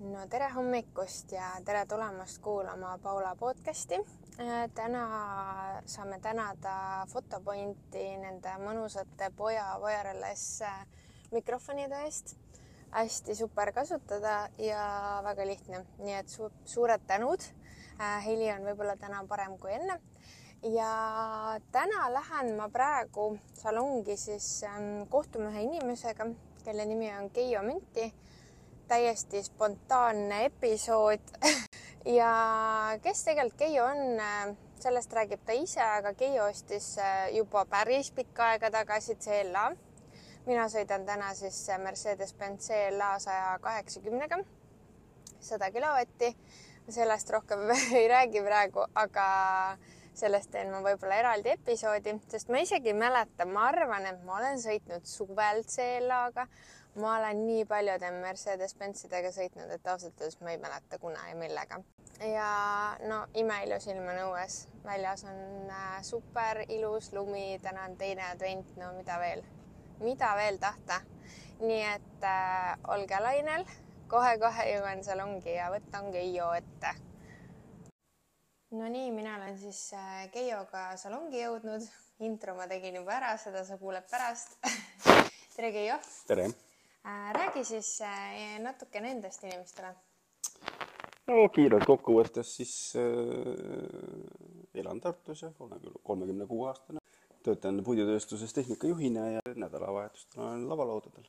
no tere hommikust ja tere tulemast kuulama Paula podcasti. täna saame tänada Fotopointi nende mõnusate Poja Wireless mikrofonide eest. hästi super kasutada ja väga lihtne, nii et su suured tänud. heli on võib-olla täna parem kui enne. ja täna lähen ma praegu salongi siis ähm, kohtuma ühe inimesega, kelle nimi on Keijo Münti täiesti spontaanne episood ja kes tegelikult Keijo on, sellest räägib ta ise, aga Keijo ostis äh, juba päris pikka aega tagasi CLA. mina sõidan täna siis Mercedes-Benz CLA saja kaheksakümnega, sada kilovatti. sellest rohkem ei räägi praegu, aga sellest teen ma võib-olla eraldi episoodi, sest ma isegi ei mäleta, ma arvan, et ma olen sõitnud suvel CLA-ga ma olen nii paljude Mercedes-Benzidega sõitnud, et ausalt öeldes ma ei mäleta, kuna ja millega. ja no imeilus ilm on õues, väljas on äh, super ilus lumi, täna on teine advent, no mida veel, mida veel tahta. nii et äh, olge lainel kohe-kohe jõuan salongi ja võtan Keijo ette. Nonii, mina olen siis äh, Keioga salongi jõudnud. intro ma tegin juba ära, seda sa kuuled pärast tere, Keijo. tere räägi siis äh, natuke nendest inimestele. no kiirelt kokku võttes siis äh, elan Tartus ja olen küll kolmekümne kuue aastane. töötan puidutööstuses tehnikajuhina ja nädalavahetustel olen lavalaudadel.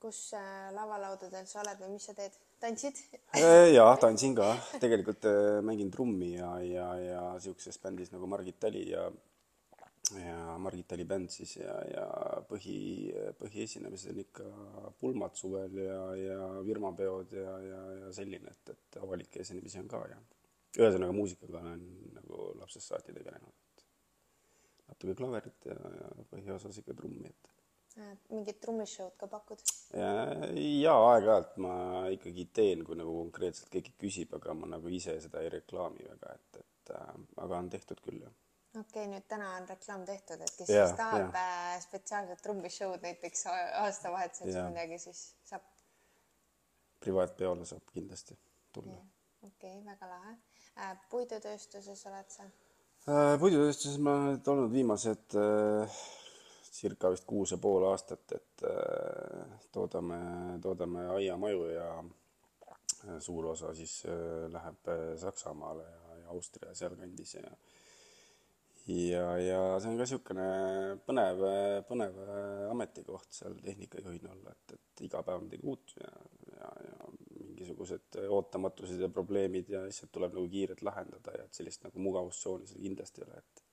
kus äh, lavalaudadel sa oled või mis sa teed, tantsid jaa, tantsin ka, tegelikult mängin trummi ja, ja, ja sihukeses bändis nagu Margit Tali ja ja Margit oli bänd siis ja, ja põhi, põhiesinemised on ikka pulmad suvel ja, ja firmapeod ja, ja, ja selline, et, et avalikke esinemisi on ka ja ühesõnaga muusikaga olen nagu lapsest saati tegelenud, natuke klaverit ja, ja põhiosas ikka trummi, et. mingit trummisshow'd ka pakud? ja aeg-ajalt ma ikkagi teen, kui nagu konkreetselt keegi küsib, aga ma nagu ise seda ei reklaami väga, et, et äh, aga on tehtud küll, jah okei okay,, nüüd täna on reklaam tehtud, et kes ja, siis tahab ja. Äh, spetsiaalset trumbishow'd näiteks aastavahetusel või midagi, siis saab. privaatpeole saab kindlasti tulla. okei okay,, väga lahe. Äh, puidutööstuses oled sa? Äh, puidutööstuses ma olen nüüd olnud viimased äh, circa vist kuus ja pool aastat, et äh, toodame, toodame aiamaju ja äh, suur osa siis läheb Saksamaale ja, ja Austria sealkandis ja ja, ja see on ka niisugune põnev, põnev ametikoht seal tehnikajuhina olla, et, et iga päev midagi uut ja, ja, ja mingisugused ootamatused ja probleemid ja asjad tuleb nagu kiirelt lahendada ja et sellist nagu mugavustsooni seal kindlasti ei ole, et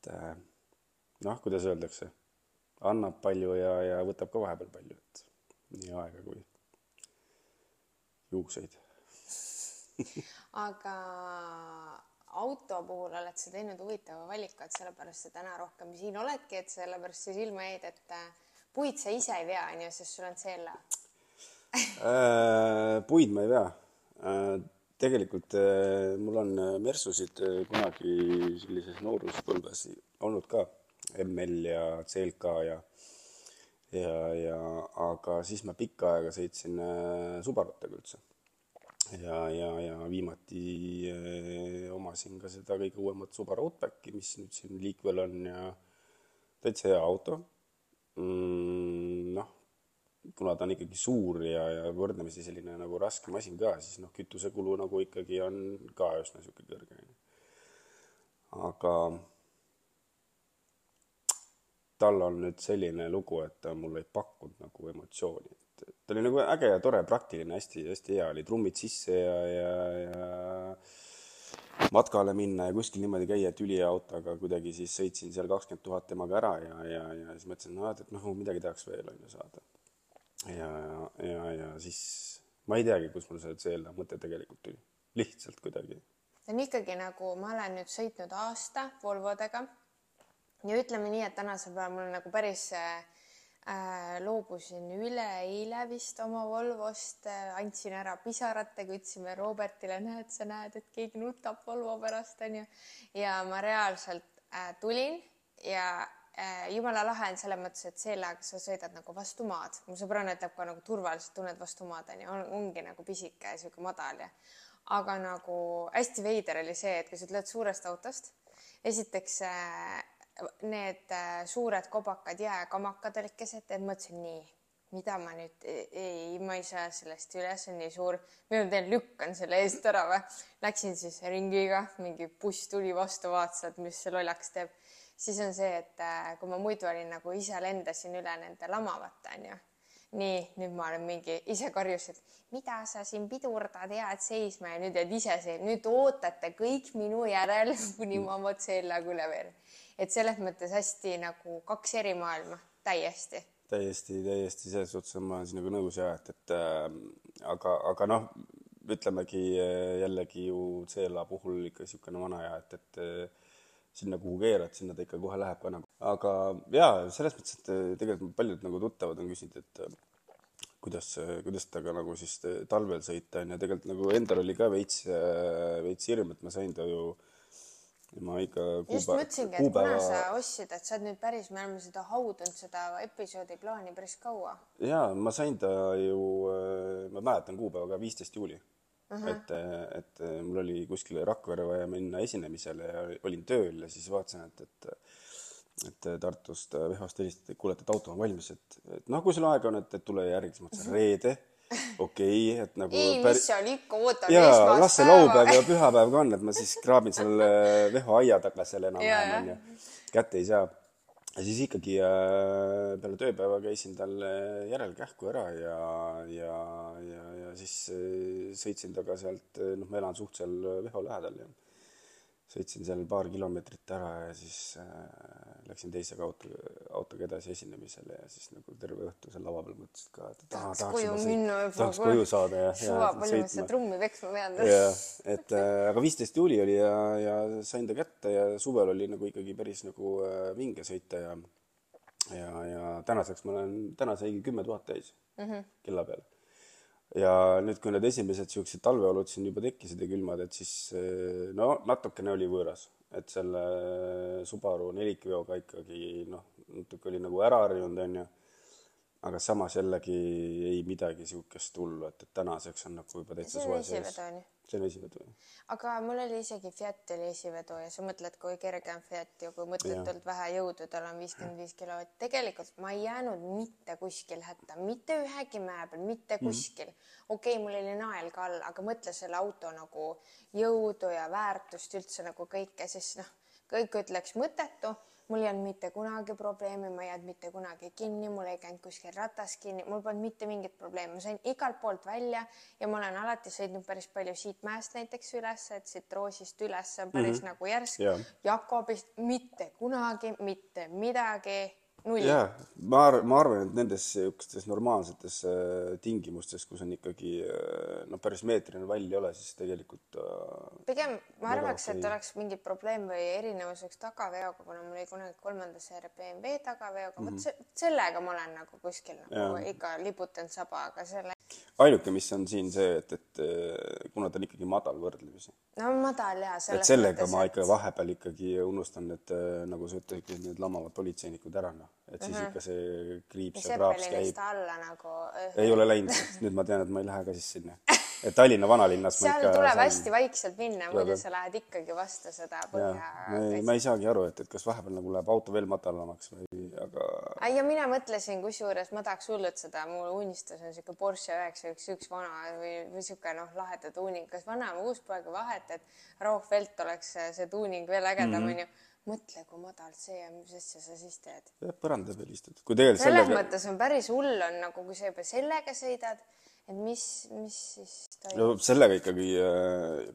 et äh, noh, kuidas öeldakse, annab palju ja, ja võtab ka vahepeal palju, et nii aega kui juukseid. Aga auto puhul oled sa teinud huvitava valiku, et sellepärast sa täna rohkem siin oledki, et sellepärast sa silma jäid, et äh, puid sa ise ei vea, onju, sest sul on CLA äh, puid ma ei vea. Äh, tegelikult mul on Mersusid kunagi sellises nooruspõlves olnud ka, ML ja CLK ja ja, ja aga siis ma pikka aega sõitsin Subarutega üldse ja, ja, ja viimati eh, omasin ka seda kõige uuemat Subaru Outbacki, mis nüüd siin liikvel on ja täitsa hea auto mm,. noh, kuna ta on ikkagi suur ja, ja võrdlemisi selline nagu raske masin ka, siis noh, kütusekulu nagu ikkagi on ka üsna niisugune kõrge. aga tal on nüüd selline lugu, et ta mulle ei pakkunud nagu emotsiooni et ta oli nagu äge ja tore, praktiline, hästi-hästi hea oli, trummid sisse ja, ja, ja matkale minna ja kuskil niimoodi käia, et ülihea autoga kuidagi siis sõitsin seal kakskümmend tuhat temaga ära ja, ja, ja siis mõtlesin, no et, et noh, midagi tahaks veel on ju saada. ja, ja, ja, siis ma ei teagi, kust mul see CLA mõte tegelikult tuli, lihtsalt kuidagi. see on ikkagi nagu, ma olen nüüd sõitnud aasta Volvodega ja ütleme nii, et tänasel päeval mul nagu päris äh, loobusin üleeile vist oma Volvost äh,, andsin ära pisaratega, ütlesime Robertile, näed, sa näed, et keegi nutab Volvo pärast, onju. ja ma reaalselt äh, tulin ja äh, jumala lahe on selles mõttes, et sellega sa sõidad nagu vastu maad. mu sõbranna ütleb ka nagu turvaliselt tunned vastu maad onju, ongi nagu pisike ja sihuke madal ja aga nagu hästi veider oli see, et kui sa tuled suurest autost, esiteks äh, need äh, suured kobakad jääkamakad olid keset, et mõtlesin nii, mida ma nüüd, ei, ma ei saa sellest üle, see on nii suur, mida ma teen, lükkan selle eest ära või. Läksin siis ringiga, mingi buss tuli vastu, vaatas, et mis see lollaks teeb. siis on see, et äh, kui ma muidu olin nagu ise lendasin üle nende lamavate onju, nii nüüd ma olen mingi, ise karjusin, et mida sa siin pidurdad, jääd seisma ja nüüd jääd ise seisma, nüüd ootate kõik minu järel, kuni ma oma seljaga üle veeren. Et selles mõttes hästi nagu kaks eri maailma, täiesti täiesti, täiesti selles suhtes ma olen sinuga nõus ja et, et äh, aga, aga noh, ütlemegi äh, jällegi ju CLA puhul ikka niisugune vana ja et, et äh, sinna, kuhu keerad, sinna ta ikka kohe läheb ka nagu. aga jaa, selles mõttes, et äh, tegelikult paljud nagu tuttavad on küsinud, et äh, kuidas, kuidas temaga nagu siis äh, talvel sõita on ja tegelikult nagu endal oli ka veits, veits hirm, et ma sain ta ju, ma ikka just mõtlesingi, et kuna sa ostsid, et sa oled nüüd päris, me oleme seda haudunud, seda episoodi plaani päris kaua. jaa, ma sain ta ju, ma mäletan kuupäeva ka viisteist juuli uh. -huh. et, et mul oli kuskile Rakvere vaja minna esinemisele ja olin tööl ja siis vaatasin, et, et et Tartust Vehvast helistati, et kuule, et auto on valmis, et, et noh, kui sul aega on, et, et tule järgi, siis ma mõtlesin reede, okei okay,, et nagu ei, mis seal ikka, ootame jaa, las see laupäev ja pühapäev ka on, et ma siis kraabin selle Veho aia taga seal enam-vähem onju, kätte ei saa. ja siis ikkagi äh, peale tööpäeva käisin talle järel kähku ära ja, ja, ja, ja siis äh, sõitsin temaga sealt, noh, ma elan suht seal Veho lähedal ja sõitsin seal paar kilomeetrit ära ja siis äh, läksin teisega auto, autoga edasi esinemisele ja siis nagu terve õhtu seal lava peal mõtlesin ka, et taha, tahaks koju sõit- minna tahaks koju saada ja, suva palju ma seda trummi peksma pean. jah, et äh, aga viisteist juuli oli ja, ja sain ta kätte ja suvel oli nagu ikkagi päris nagu äh, vinge sõita ja ja, ja tänaseks ma olen, täna saigi kümme tuhat täis mm -hmm. kella peal. Ja nüüd, kui need esimesed siuksed talveolud siin juba tekkisid ja külmad, et siis äh, no natukene oli võõras, et selle Subaru nelikveoga ikkagi noh, natuke oli nagu ära harjunud, onju. Aga samas jällegi ei midagi siukest hullu, et, et tänaseks on nagu juba täitsa soe sees. See on esivedu, aga mul oli isegi Fiat oli esivedu ja sa mõtled, kui kerge on Fiat ja kui mõttetult vähe jõudu, tal on viiskümmend viis kilovatti. tegelikult ma ei jäänud mitte kuskil hätta, mitte ühegi mäe peal, mitte kuskil. okei okay,, mul oli nael ka all, aga mõtle selle auto nagu jõudu ja väärtust üldse nagu kõike, siis noh, kõik ütleks mõttetu mul ei olnud mitte kunagi probleemi, ma ei jäänud mitte kunagi kinni, mul ei käinud kuskil ratas kinni, mul polnud mitte mingit probleemi, ma sain igalt poolt välja ja ma olen alati sõitnud päris palju siit mäest näiteks üles, et siit Roosist üles on päris mm -hmm. nagu järsk Jaa.. Jakobist mitte kunagi mitte midagi, null. jaa, ma arvan, ma arvan, et nendes siukestes normaalsetes äh, tingimustes, kus on ikkagi noh, päris meetrine vall ei ole, siis tegelikult äh, pigem ma arvaks, et oleks mingi probleem või erinevus üks tagaveoga, kuna mul oli kunagi kolmanda seeria BMW tagaveoga, vot se- sellega ma olen nagu kuskil nagu Mhm. Jaa. ikka liputanud saba, aga selle, ainuke, mis on siin see, et, et äh, kuna ta on ikkagi madal võrdlemisi, no madal ja et sellega mõttes, ma ikka vahepeal ikkagi unustan need äh, nagu sa ütlesid, need lamavad politseinikud ära, noh, et siis ikka see kriips ja kraaps käib. alla nagu ei ole läinud, nüüd ma tean, et ma ei lähe ka siis sinna. et Tallinna vanalinnas seal ikka tuleb saan- hästi vaikselt minna, muidu sa lähed ikkagi vastu seda põhja. ma ei, ma ei saagi aru, et, et kas vahepeal nagu läheb auto veel madalamaks või, aga ja mina mõtlesin, kusjuures ma tahaks hullult seda, mu unistus on siuke Porsche üheksa üks üks vana või, või siuke noh, laheda tuuning, kas vana või uus pole ka vahet, et Rauch-Felt oleks see, tuuning veel ägedam Mhm. onju mm -hmm. mõtle, kui madal see on, mis asja sa siis teed. jah, põranda peal istud. kui tegelikult selles sellega, mõttes on päris hull on nagu, kui sa juba sellega sõidad, et mis, mis siis toimub no sellega ikkagi,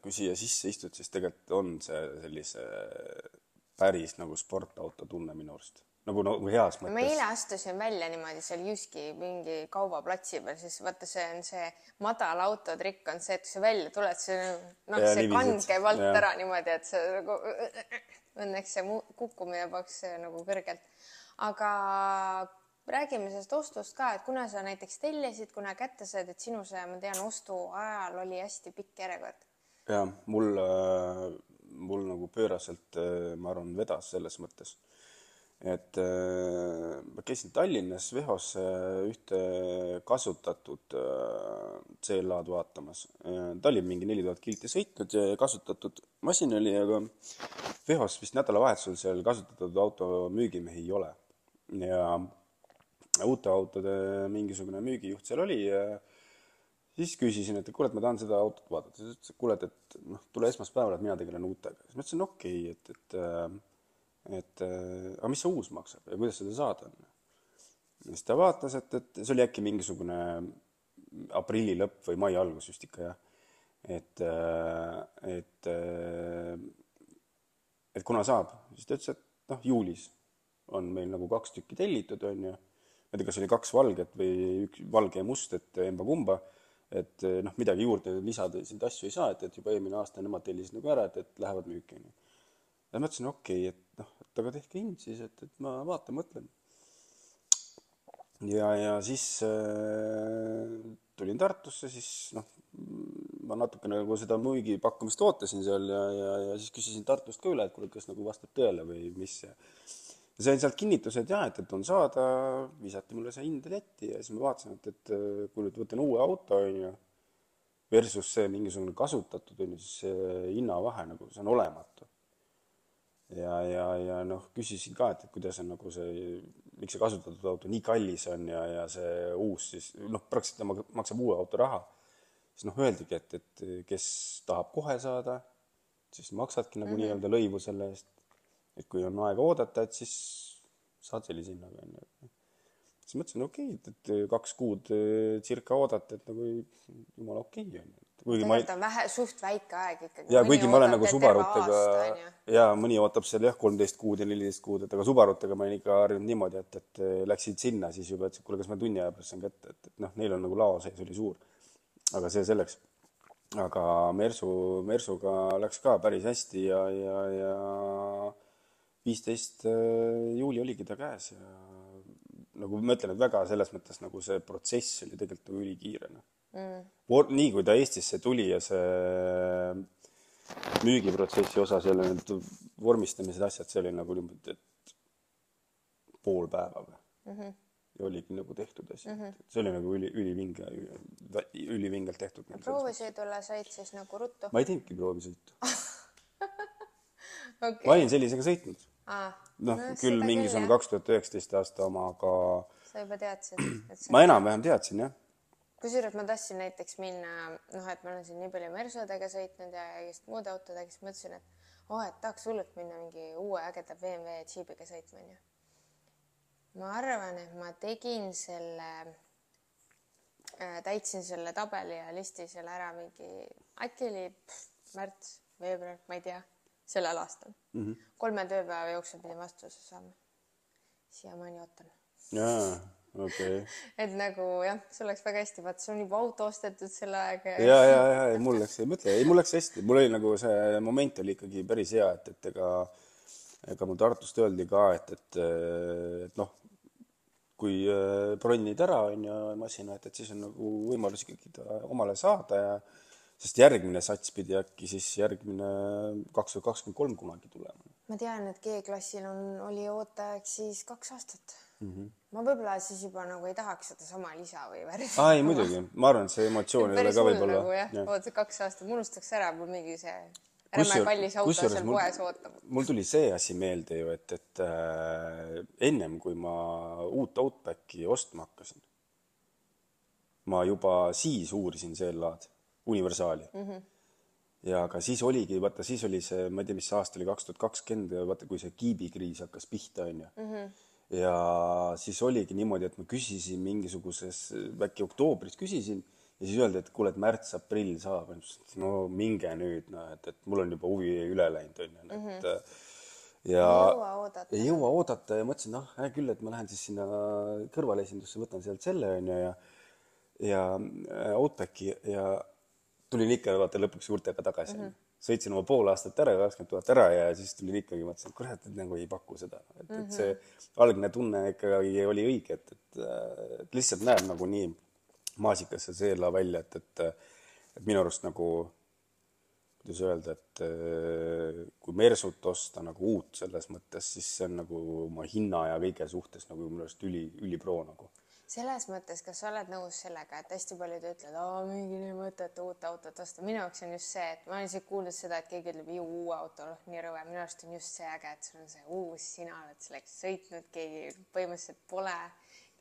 kui siia sisse istud, siis tegelikult on see sellise päris nagu sportauto tunne minu arust. nagu, nagu heas ma mõttes eile. astusin välja niimoodi seal Jyski mingi kaubaplatsi peal, siis vaata, see on see madal autotrikk on see, et kui sa välja tuled, see noh, Ja see kand et- käib alt jah. ära niimoodi, et see nagu õnneks see kukkumine poleks nagu kõrgelt. aga räägime sellest ostust ka, et kuna sa näiteks tellisid, kuna kätte said, et sinu see, ma tean, ostu ajal oli hästi pikk järjekord. ja mul, mul nagu pööraselt, ma arvan, vedas selles mõttes, et äh, ma käisin Tallinnas Vehos äh, ühte kasutatud äh, CLA-d vaatamas. ta oli mingi neli tuhat kilti sõitnud ja kasutatud masin oli, aga Vehos vist nädalavahetusel seal kasutatud auto müügimehi ei ole. ja uute autode mingisugune müügijuht seal oli ja siis küsisin, et kuule, et ma tahan seda autot vaadata. siis ütles, et kuule, et, et noh, tule esmaspäeval, et mina tegelen uutega. siis ma ütlesin, okei okay,, et, et et aga mis see uus maksab ja kuidas seda saada on. siis ta vaatas, et, et see oli äkki mingisugune aprilli lõpp või mai algus just ikka jah. et, et, et kuna saab, siis ta ütles, et noh, juulis on meil nagu kaks tükki tellitud, on ju. ma ei tea, kas oli kaks valget või üks valge ja must, et emba-kumba. et noh, midagi juurde lisada, siin asju ei saa, et, et juba eelmine aasta nemad tellisid nagu ära, et, et lähevad müüki, on ju. ja ma ütlesin, okei okay,, et noh, et aga tehke hind siis, et, et ma vaatan, mõtlen. ja, ja siis äh, tulin Tartusse, siis noh, ma natuke nagu seda müügipakkumist ootasin seal ja, ja, ja siis küsisin Tartust ka üle, et kuule, kas nagu vastab tõele või mis ja sain sealt kinnituse, et jah, et, et on saada, visati mulle see hind letti ja siis ma vaatasin, et, et kui nüüd võtan uue auto, on ju, versus see mingisugune kasutatud, on ju, siis see hinnavahe nagu, see on olematu. Ja, ja, ja noh, küsisin ka, et, et kuidas on nagu see, miks see kasutatud auto nii kallis on ja, ja see uus siis, noh, praktiliselt maksab uue auto raha. siis noh, öeldigi, et, et kes tahab kohe saada, siis maksadki nagu mm -hmm. nii-öelda lõivu selle eest et kui on aega oodata, et siis saad sellise hinnaga, on ju. siis mõtlesin, okei okay,, et, et kaks kuud eh, circa oodata, et nagu jumala okei okay, on ju. Kuigi ma ei. vähe, suht väike aeg ikkagi. ja kuigi ma olen nagu Subarutega ja mõni ootab seal jah, kolmteist kuud ja neliteist kuud, et aga Subarutega ma olen ikka harjunud niimoodi, et, et läksid sinna siis juba, et kuule, kas ma tunni aja pärast saan kätte, et, et noh, neil on nagu lao sees oli suur. aga see selleks. aga Mersu, Mersuga läks ka päris hästi ja, ja, ja viisteist äh, juuli oligi ta käes ja nagu ma ütlen, et väga selles mõttes nagu see protsess oli tegelikult nagu ülikiire noh mm.. nii kui ta Eestisse tuli ja see müügiprotsessi osa, seal need vormistamised, asjad, see oli nagu niimoodi, et pool päeva või mm. -hmm. ja oligi nagu tehtud asi mm. -hmm. see oli nagu üli, ülivinge, ülivingelt tehtud. proovisõidule said siis nagu ruttu? ma ei teinudki proovisõitu okay. ma olin sellisega sõitnud noh no,, küll mingisugune kaks tuhat üheksateist aasta oma, aga. sa juba teadsid ma enam-vähem teadsin jah. Kusjuures ma tahtsin näiteks minna, noh, et ma olen siin nii palju Mersodega sõitnud ja just muude autodega, siis mõtlesin, et oh, et tahaks hullult minna mingi uue ägeda BMW džiibiga sõitma, onju. ma arvan, et ma tegin selle äh,, täitsin selle tabeli ja listi seal ära mingi, äkki oli pff, märts, veebruar, ma ei tea sellel aastal mm. -hmm. kolme tööpäeva jooksul pidin vastuse saama. siiamaani ootan. jaa, okay. et nagu jah, see oleks väga hästi, vaata, sul on juba auto ostetud selle ajaga ja. ja, ja, ja, mul läks, ei mõtle, ei mul läks hästi, mul oli nagu see moment oli ikkagi päris hea, et, et ega, ega mul Tartust öeldi ka, et, et, et noh, kui äh, bronnid ära on ju masina, et, et siis on nagu võimalus ikkagi ta omale saada ja sest järgmine sats pidi äkki siis järgmine kaks tuhat kakskümmend kolm kunagi tulema. ma tean, et G-klassil on, oli ooteaeg siis kaks aastat mm. -hmm. ma võib-olla siis juba nagu ei tahaks sedasama lisa või värvi. aa ei muidugi, ma arvan, et see emotsioon ei ole ka võib-olla. nagu jah ja., oota kaks aastat, ma unustaks ära, mul mingi see räme kallis auto seal mul, poes ootab. mul tuli see asi meelde ju, et, et äh, ennem kui ma uut Outbacki ostma hakkasin, ma juba siis uurisin CLA-d universaali mm. -hmm. ja aga siis oligi, vaata, siis oli see, ma ei tea, mis aasta oli, kaks tuhat kakskümmend ja vaata, kui see kiibikriis hakkas pihta, onju. -hmm. Ja siis oligi niimoodi, et ma küsisin mingisuguses, äkki oktoobris küsisin ja siis öeldi, et kuule, et märts-aprill saab. no minge nüüd, noh, et, et mul on juba huvi üle läinud, onju, et mm. -hmm ja ei jõua oodata, ja mõtlesin, noh, hea küll, et ma lähen siis sinna kõrvaleesindusse, võtan sealt selle onju ja ja äh, Outbacki ja tulin ikka vaata lõpuks juurtega tagasi mm. -hmm. Sõitsin oma pool aastat ära, kakskümmend tuhat ära ja siis tulin ikkagi, mõtlesin, et kurat, et nagu ei paku seda. et et see mhm. algne tunne ikkagi oli õige, et, et, et lihtsalt näeb nagu nii maasikas see seela välja, et, et, et minu arust nagu kuidas öelda, et äh, kui Mersut osta nagu uut selles mõttes, siis see on nagu oma hinna ja kõige suhtes nagu minu arust üli, ülipro nagu selles mõttes, kas sa oled nõus sellega, et hästi paljud ütlevad, mingi nii mõtet uut autot osta, minu jaoks on just see, et ma olen isegi kuulnud seda, et keegi ütleb uue auto, noh nii rõve, minu arust on just see äge, et sul on see uus, sina oled sellega sõitnud, keegi põhimõtteliselt pole.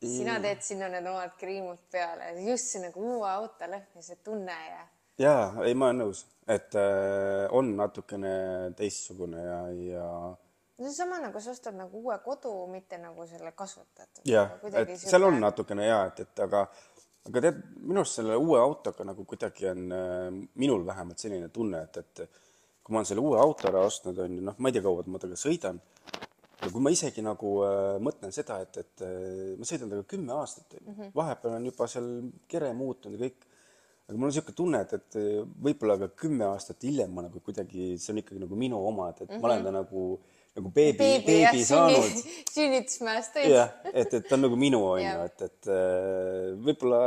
sina teed sinna need omad kriimud peale, just see nagu uue auto lõhn ja see tunne ja. ja ei, ma olen nõus, et äh, on natukene teistsugune ja, ja no seesama nagu sa ostad nagu uue kodu, mitte nagu selle kasvatatud. jah, et süge... seal on natukene ja et, et aga, aga tead, minu arust selle uue autoga nagu kuidagi on äh, minul vähemalt selline tunne, et, et kui ma olen selle uue auto ära ostnud, on ju, noh, ma ei tea, kaua ma temaga sõidan. ja kui ma isegi nagu äh, mõtlen seda, et, et äh, ma sõidan temaga kümme aastat, on ju, mhm. vahepeal on juba seal kere muutunud ja kõik aga mul on niisugune tunne, et, et võib-olla ka kümme aastat hiljem ma nagu kuidagi, see on ikkagi nagu minu oma, et, et mm -hmm. ma olen ta nagu nagu beebi, beebi, beebi saanud. sünnitusmäest tõid. jah, et, et ta on nagu minu onju, et, et äh, võib-olla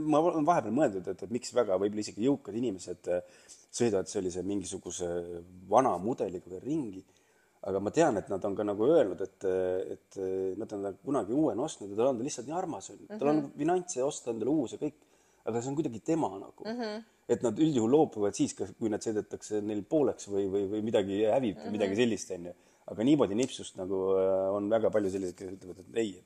ma olen vahepeal mõeldud, et, et miks väga võib-olla isegi jõukad inimesed äh, sõidavad sellise mingisuguse vana mudeliga ringi. aga ma tean, et nad on ka nagu öelnud, et, et nad on kunagi uue ostnud ja tal on ta lihtsalt nii armas onju tal on mhm. finantse osta endale uus ja kõik, aga see on kuidagi tema nagu mm. -hmm et nad üldjuhul loobuvad siis, kui nad sõidetakse neil pooleks või, või, või midagi hävib mm -hmm. midagi sellist, onju. aga niimoodi nipsust nagu äh, on väga palju selliseid, kes ütlevad, et ei,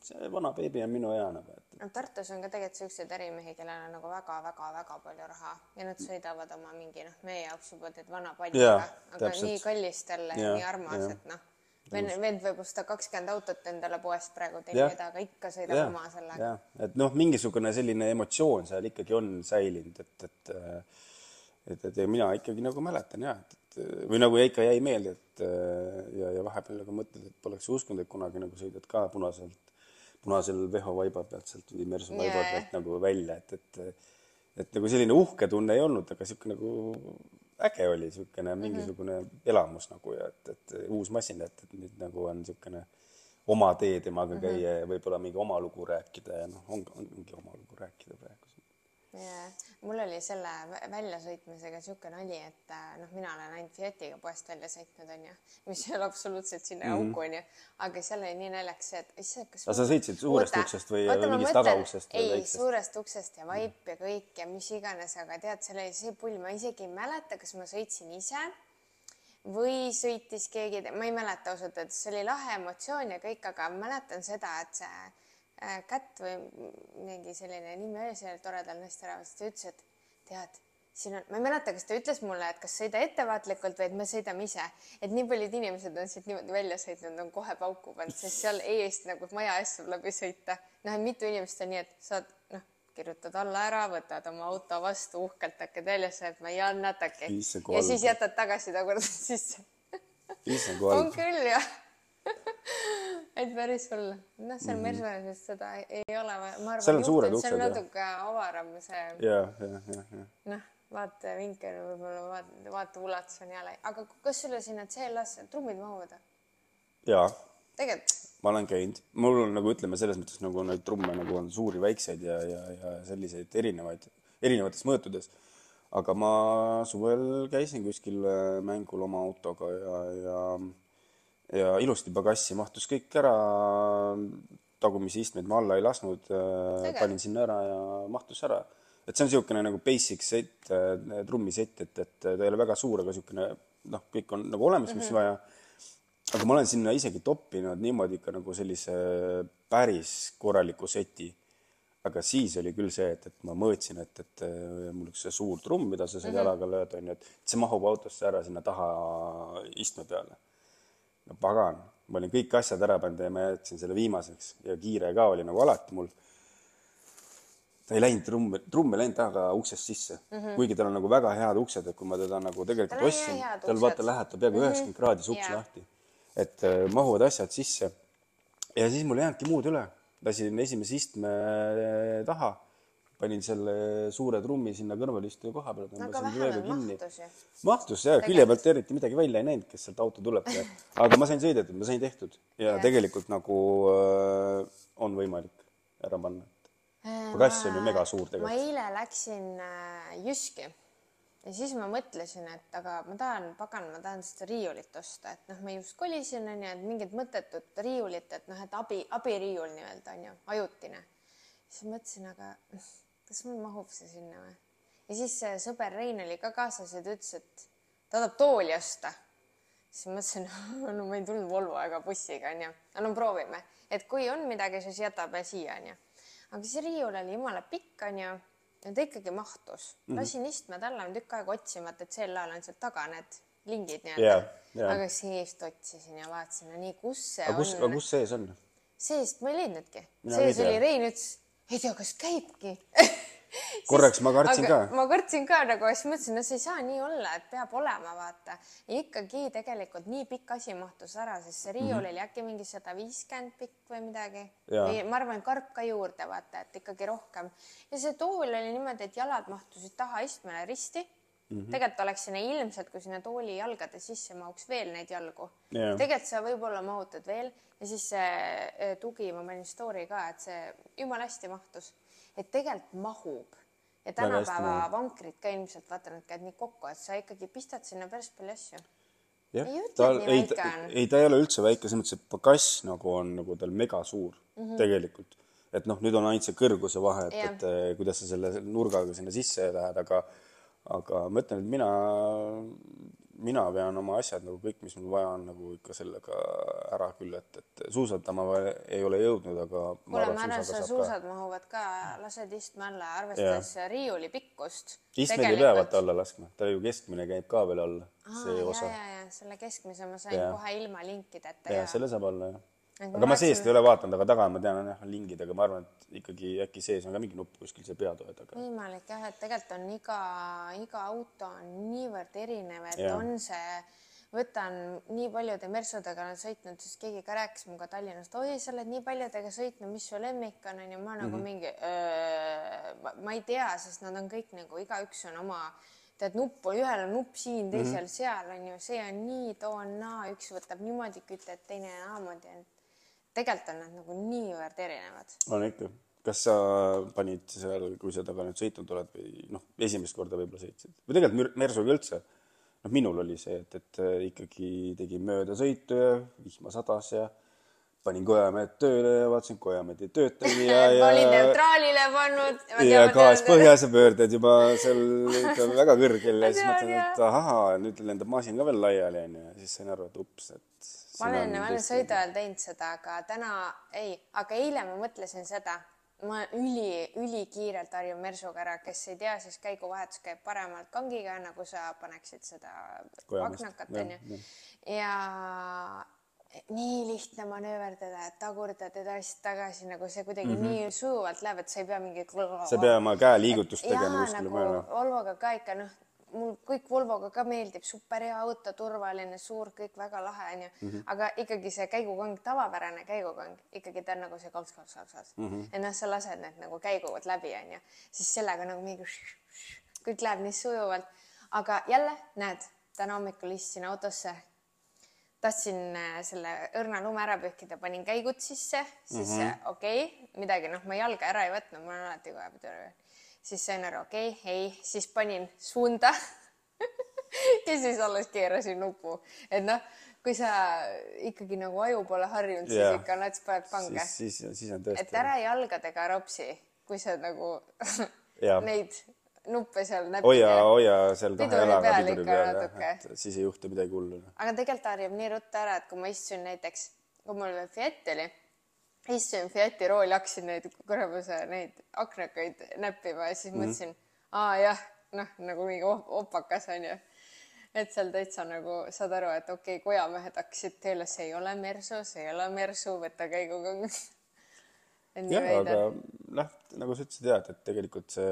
see vana beebi on minu hea nagu, et. no Tartus on ka tegelikult siukseid ärimehi, kellel on nagu väga-väga-väga palju raha ja nad sõidavad oma mingi noh, meie jaoks juba tead vana palliga, aga täpselt. nii kallis talle nii armas, et noh vend, vend võib osta kakskümmend autot endale poest praegu tellida, aga ikka sõidab ja, oma sellega. et noh, mingisugune selline emotsioon seal ikkagi on säilinud, et, et et, et ja mina ikkagi nagu mäletan jah, et, et või nagu ikka jäi meelde, et ja, ja vahepeal nagu mõtled, et poleks uskunud, et kunagi nagu sõidad ka punaselt, punasel Veho vaiba pealt sealt või Mersu vaiba pealt nagu välja, et, et et nagu selline uhke tunne ei olnud, aga niisugune nagu äge oli niisugune mingisugune mm -hmm. elamus nagu ja et, et uus masin, et, et nüüd nagu on niisugune oma tee temaga käia mm -hmm. ja võib-olla mingi oma lugu rääkida ja noh, on, ongi oma lugu rääkida praegu yeah.. mul oli selle väljasõitmisega niisugune nali, et äh, noh, mina olen ainult Fiatiga poest välja sõitnud, onju, mis ei ole absoluutselt sinna mm -hmm. auku, onju, aga seal oli nii naljakas et issand, kas. aga sa sõitsid suurest Oota, uksest või, või mingist tagauksest? ei, suurest uksest ja vaip ja kõik ja mis iganes, aga tead, seal oli see pull, ma isegi ei mäleta, kas ma sõitsin ise või sõitis keegi, ma ei mäleta ausalt öeldes, see oli lahe emotsioon ja kõik, aga mäletan seda, et see kätt või mingi selline nimi oli sellel toredal naisterahval, siis ta ütles, et tead, siin on, ma ei mäleta, kas ta ütles mulle, et kas sõida ettevaatlikult või et me sõidame ise, et nii paljud inimesed on siit niimoodi välja sõitnud, on kohe pauku pannud, sest seal eest nagu maja eest saab läbi sõita. noh, mitu inimest on nii, et saad noh, kirjutad alla ära, võtad oma auto vastu, uhkelt hakkad välja sõitma ja natake ja siis jätad tagasi tagurpidi sisse. on küll jah et päris hull. noh, seal mm -hmm. Mercedeses seda ei ole, ma arvan. uksed. see on natuke avaram see. ja, ja, ja, ja. noh, vaatevinkel võib-olla vaate, vaateulatus on jälle, aga kas sulle sinna CLA-sse trummid mahuvad? jaa. tegelikult? ma olen käinud, mul on nagu ütleme selles mõttes nagu neid trumme nagu on suuri, väikseid ja, ja, ja selliseid erinevaid, erinevates mõõtudes. aga ma suvel käisin kuskil äh, mängul oma autoga ja, ja ja ilusti pagassi mahtus kõik ära, tagumisi istmeid ma alla ei lasknud, äh, panin sinna ära ja mahtus ära. et see on niisugune nagu basic set, äh, trummisett, et, et ta ei ole väga suur, aga niisugune noh, kõik on nagu olemas mm, -hmm. mis vaja. aga ma olen sinna isegi toppinud niimoodi ikka nagu sellise päris korraliku seti. aga siis oli küll see, et, et ma mõõtsin, et, et äh, mul üks see suur trumm, mida sa saad mm -hmm. jalaga lööda, on ju, et see mahub autosse ära sinna taha istme peale no pagan, ma olin kõik asjad ära pannud ja ma jätsin selle viimaseks ja kiire ka oli nagu alati mul. ta ei läinud trumm, trumm ei läinud taga uksest sisse mm, -hmm. kuigi tal on nagu väga head uksed, et kui ma teda nagu tegelikult ostsin, tal vaata läheb ta peaaegu mhm. üheksakümmend mm -hmm. kraadi see uks yeah. lahti. et äh, mahuvad asjad sisse. ja siis mul ei jäänudki muud üle, lasin esimese istme äh, taha panin selle suure trummi sinna kõrvalistuja koha peale, tõmbasin veega kinni. mahtus ja külje pealt eriti midagi välja ei näinud, kes sealt auto tuleb. aga ma sain sõidetud, ma sain tehtud ja, ja. tegelikult nagu äh, on võimalik ära panna. pagass on ju mega suur tegelikult. ma eile läksin äh, Jyski ja siis ma mõtlesin, et aga ma tahan, pagan, ma tahan seda riiulit osta, et noh, ma just kolisin onju, et mingit mõttetut riiulit, et noh, et abi, abiriiul nii-öelda onju, ajutine. siis mõtlesin, aga kas mul mahub see sinna või? ja siis sõber Rein oli ka kaasas ja ta ütles, et ta tahab tooli osta. siis ma mõtlesin, no ma ei tulnud Volvo ega bussiga onju, no proovime, et kui on midagi, siis jätame siia onju. aga see riiul oli jumala pikk onju ja ta ikkagi mahtus mm. -hmm. lasin istme talle tükk aega otsima, et sel ajal on seal taga need lingid nii-öelda yeah,. Yeah. aga seest otsisin ja vaatasin, no nii, kus see aga kus, on. aga kus sees on? seest ma ei leidnudki. Sees oli Rein ütles, ei tea, kas käibki korraks ma kartsin ka. ma kartsin ka nagu, siis mõtlesin, no see ei saa nii olla, et peab olema, vaata. ja ikkagi tegelikult nii pikk asi mahtus ära, sest see riiul mm -hmm. oli äkki mingi sada viiskümmend pikk või midagi. Või ma arvan, karp ka juurde, vaata, et ikkagi rohkem. ja see tool oli niimoodi, et jalad mahtusid taha istmele risti mm. -hmm. tegelikult oleks sinna ilmselt, kui sinna tooli jalgade sisse mahuks veel neid jalgu Jaa. tegelikult sa võib-olla mahutad veel ja siis see eh, tugi, ma panin story ka, et see jumala hästi mahtus. Et tegelikult mahub ja tänapäeva vankrid ka ilmselt vaata, nad käivad nii kokku, et sa ikkagi pistad sinna päris palju asju. jah ta et ei ei ta ei ole üldse väike selles mõttes et pagass nagu on nagu tal megasuur mm -hmm. tegelikult et noh nüüd on ainult see kõrguse vahe et Jah. et eh, kuidas sa selle nurgaga sinna sisse lähed aga aga ma ütlen et mina mina vean oma asjad nagu kõik mis mul vaja on nagu ikka sellega ära küll et et suusatama ma ei ole jõudnud aga kuule, ma arvan, ka suusad mahuvad ka, lased istme alla, arvestades riiuli pikkust. istmed ei pea vaata alla laskma ta ju keskmine käib ka veel alla see ja, osa ja, ja selle keskmise ma sain Jaa. kohe ilma linkideta ja ja selle saab alla jah aga ma seest ei ole vaadanud aga taga ma tean on jah on lingid aga ma arvan et ikkagi äkki sees on ka mingi nupp kuskil see peatoe taga võimalik jah, et tegelikult on iga, iga auto on niivõrd erinev, et Jaa. on see, võtan nii paljude mersudega olen sõitnud, siis keegi ka rääkis minuga Tallinnast, oi, sa oled nii paljudega sõitnud, mis su lemmik on, onju, ma nagu Mhm. mingi, ma ei tea, sest nad on kõik nagu igaüks on oma tead nuppu, ühel on nupp siin, teisel Mhm. seal on ju, see on nii, too on naa, üks võtab niimoodi kütet, teine naamoodi, et tegelikult on nad nagu niivõrd erinevad. on ikka. Kas sa panid seal kui sa temaga nüüd sõitnud oled või noh esimest korda võib-olla sõitsid? Või tegelikult Mer- Mersuga üldse. Noh minul oli see et et äh, ikkagi tegin möödasõitu ja vihma sadas ja panin Kojameed tööle ja vaatasin Kojameed ei töötagi ja ja olid neutraalile pannud. ja gaas põhjas ja pöörded juba seal ikka väga kõrgel ja siis mõtlen, et ahaa, nüüd lendab masin ka veel laiali onju. Ja siis sain aru, et ups, et ma olen, ma olen sõidu ajal teinud seda, aga täna ei, aga eile ma mõtlesin seda, ma üli, ülikiirelt harjun Mersuga ära, kes ei tea, siis käiguvahetus käib paremalt kangiga, nagu sa paneksid seda jah, onju. ja nii lihtne manööverdada, et tagurdad edasi-tagasi nagu see kuidagi mm -hmm. nii sujuvalt läheb, et sa ei pea mingi. sa ei pea oma käeliigutust tegema kuskile nagu. Volvoga ka ikka noh, mul kõik Volvoga ka meeldib, super hea auto, turvaline, suur, kõik väga lahe onju mm, -hmm. aga ikkagi see käigukang, tavapärane käigukang, ikkagi ta on nagu see kalts, kalts, kalts, kalts mm. -hmm. et noh, sa lased need nagu käiguvad läbi onju, siis sellega nagu mingi kõik läheb nii sujuvalt, aga jälle näed, täna hommikul istusin autosse tahtsin äh, selle õrna lume ära pühkida, panin käigud sisse, siis mm -hmm. okei okay,, midagi noh, ma jalga ära ei võtnud, mul on alati kohe. Siis sain aru, okei okay,, ei, siis panin suunda ja siis alles keerasin nupu, et noh, kui sa ikkagi nagu aju pole harjunud, siis Jaa. ikka nats paned pange. siis, siis, siis on tõesti. et ära jalgadega ropsi, kui sa nagu neid nuppe seal näpid. hoia, hoia seal kahe jalaga piduri peal et siis ei juhtu midagi hullu. aga tegelikult harjub nii ruttu ära, et kui ma istusin näiteks, kui mul Fiat oli, istusin Fiati rooli, hakkasin neid kuramuse neid aknakaid näppima ja siis mõtlesin, aa jah, noh, nagu mingi op- opakas onju. et seal täitsa nagu saad aru, et okei okay, kojamehed hakkasid tööle, see ei ole Mersu, see ei ole Mersu, võta et nii jah, aga noh, nagu sa ütlesid jah, et tegelikult see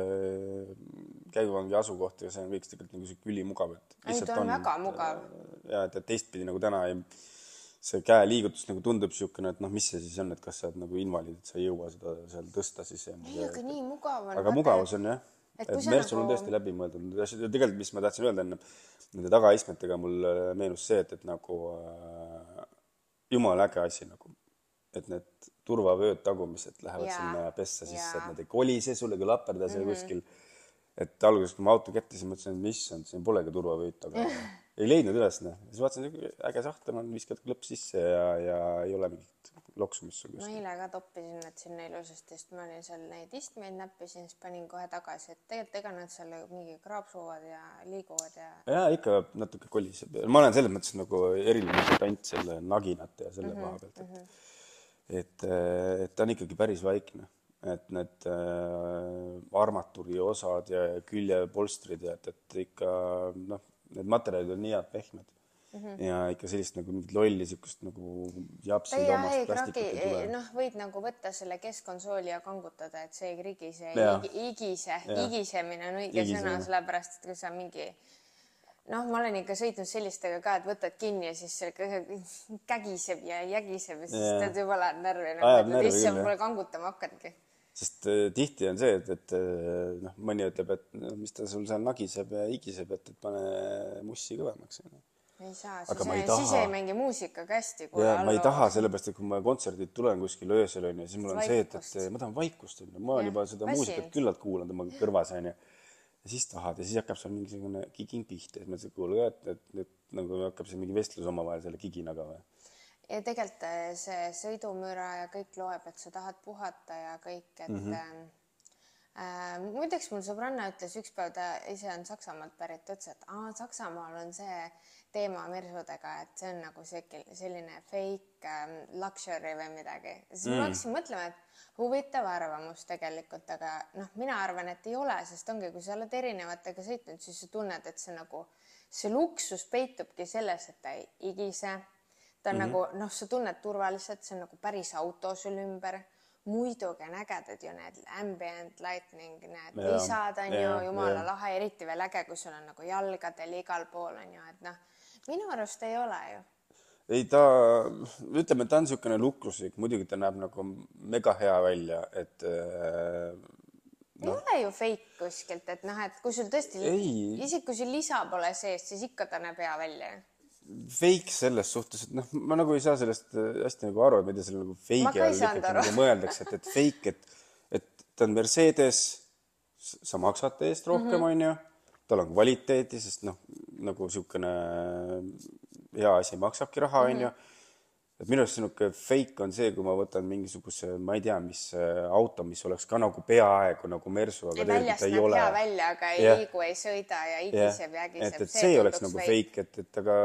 käiguvangi asukoht ja see on kõik tegelikult nagu sihuke ülimugav, et Ei, ta on väga mugav. ja et, et teistpidi nagu täna ei see käeliigutus nagu tundub niisugune, et noh, mis see siis on, et kas sa oled nagu invaliid, et sa ei jõua seda seal tõsta siis ja ei, aga nii mugav on. aga mugavus on jah, et et sa Mersul on nagu- tõesti läbimõeldud need asjad ja tegelikult, mis ma tahtsin öelda enne nende tagaistmetega mul äh, meenus see, et, et nagu äh, jumala äge asi nagu, et need turvavööd tagumised lähevad Jaa, sinna pessa sisse, et nad ei kolise sulle ega laperda seal kuskil. et alguses, kui ma auto kätte, siis mõtlesin, et issand, siin polegi turvavööt, aga ei leidnud üles, noh. siis vaatasin, äge sahtel on, viskad klõps sisse ja, ja ei ole mingit loksumist sul ma eile ka toppisin need sinna ilusasti, sest ma olin seal neid istmeid näppisin, siis panin kohe tagasi, et tegelikult ega nad seal mingi kraapsuvad ja liiguvad ja jaa, ikka natuke koliseb. ma olen selles mõttes nagu eriline mutant selle naginate ja selle koha pealt, et et, et ta on ikkagi päris vaikne, et need äh, armatuuri osad ja küljepolstrid ja et, et ikka noh, need materjalid on nii head pehmed mm -hmm. ja ikka sellist nagu mingit lolli siukest nagu japsi noh võid nagu võtta selle keskkonsooli ja kangutada et see ei krigise igise igisemine on õige Igisemine. sõna sellepärast et kui sa mingi noh ma olen ikka sõitnud sellistega ka et võtad kinni ja siis kägiseb ja jägiseb ja siis Jaa. tead juba lähed närvi nagu et närvi issand pole kangutama hakanudki sest äh, tihti on see, et, et äh, noh, mõni ütleb, et mis ta sul seal nagiseb ja higiseb, et, et pane mussi kõvemaks ei saa siis, ma ei taha. siis ei mängi muusikaga hästi ja ma ei taha, sellepärast et kui ma kontserdilt tulen kuskil öösel onju, siis mul on see, et, Vaikust. et ma tahan vaikust onju, ma olen juba seda väsinud. muusikat küllalt kuulanud oma kõrvas onju. ja siis tahad ja siis hakkab seal mingisugune giging pihta ja siis mõtled, et kuule, et, et nüüd nagu hakkab seal mingi vestlus omavahel selle giginaga või. Ja tegelikult äh, see sõidumüra ja kõik loeb, et sa tahad puhata ja kõik, et mm -hmm. äh, muideks mul sõbranna ütles üks päev, ta ise on Saksamaalt pärit, ütles, et aa, Saksamaal on see teema mersudega, et see on nagu siuke selline fake ähm, luxury või midagi. siis mm. ma hakkasin mõtlema, et huvitav arvamus tegelikult, aga noh, mina arvan, et ei ole, sest ongi, kui sa oled erinevatega sõitnud, siis sa tunned, et see nagu, see luksus peitubki selles, et ta ei igise ta on mm -hmm. nagu noh, sa tunned turvaliselt, see on nagu päris auto sul ümber. muidugi on ägedad ju need ambient lightning, need Jaa, lisad on ju jaa, jumala jaa. lahe, eriti veel äge, kui sul on nagu jalgadel igal pool on ju, et noh, minu arust ei ole ju. ei ta, ütleme, ta on niisugune luksuslik, muidugi ta näeb nagu mega hea välja, et äh, ei ole ju fake kuskilt, et noh, et kui sul tõesti, isegi kui sul lisa pole sees, siis ikka ta näeb hea välja fake selles suhtes, et noh, ma nagu ei saa sellest äh, hästi nagu aru, et mida selle nagu ei all ikkagi nagu mõeldakse, et, et fake, et, et ta on Mercedes, sa maksad ta eest rohkem, Mhm. onju, tal on kvaliteeti, sest noh, nagu niisugune hea asi maksabki raha, Mhm. onju. Et minu arust niisugune fake on see, kui ma võtan mingisuguse, ma ei tea, mis äh, auto, mis oleks ka nagu peaaegu nagu Mersu, aga ei tegelikult väljast ei näeb ole välja, aga ei Jah. liigu, ei sõida ja igiseb ja ägiseb. et, et see oleks nagu fake, et, et aga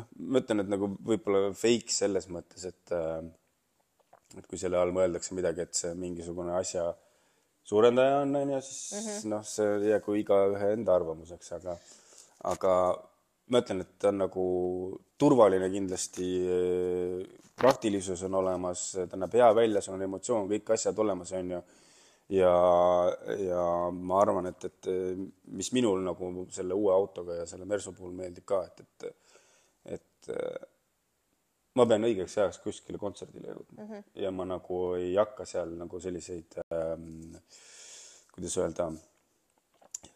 noh, ma ütlen, et nagu võib-olla fake selles mõttes, et äh, et kui selle all mõeldakse midagi, et see mingisugune asja suurendaja on, onju, siis mm -hmm. noh, see jäägu igaühe enda arvamuseks, aga aga ma ütlen, et ta on nagu turvaline kindlasti, praktilisus on olemas, ta näeb hea välja, sul on emotsioon, kõik asjad olemas, onju ja, ja ma arvan, et, et mis minul nagu selle uue autoga ja selle Mersu puhul meeldib ka, et, et, et ma pean õigeks ajaks kuskile kontserdile jõudma mm -hmm. ja ma nagu ei hakka seal nagu selliseid ähm,, kuidas öelda,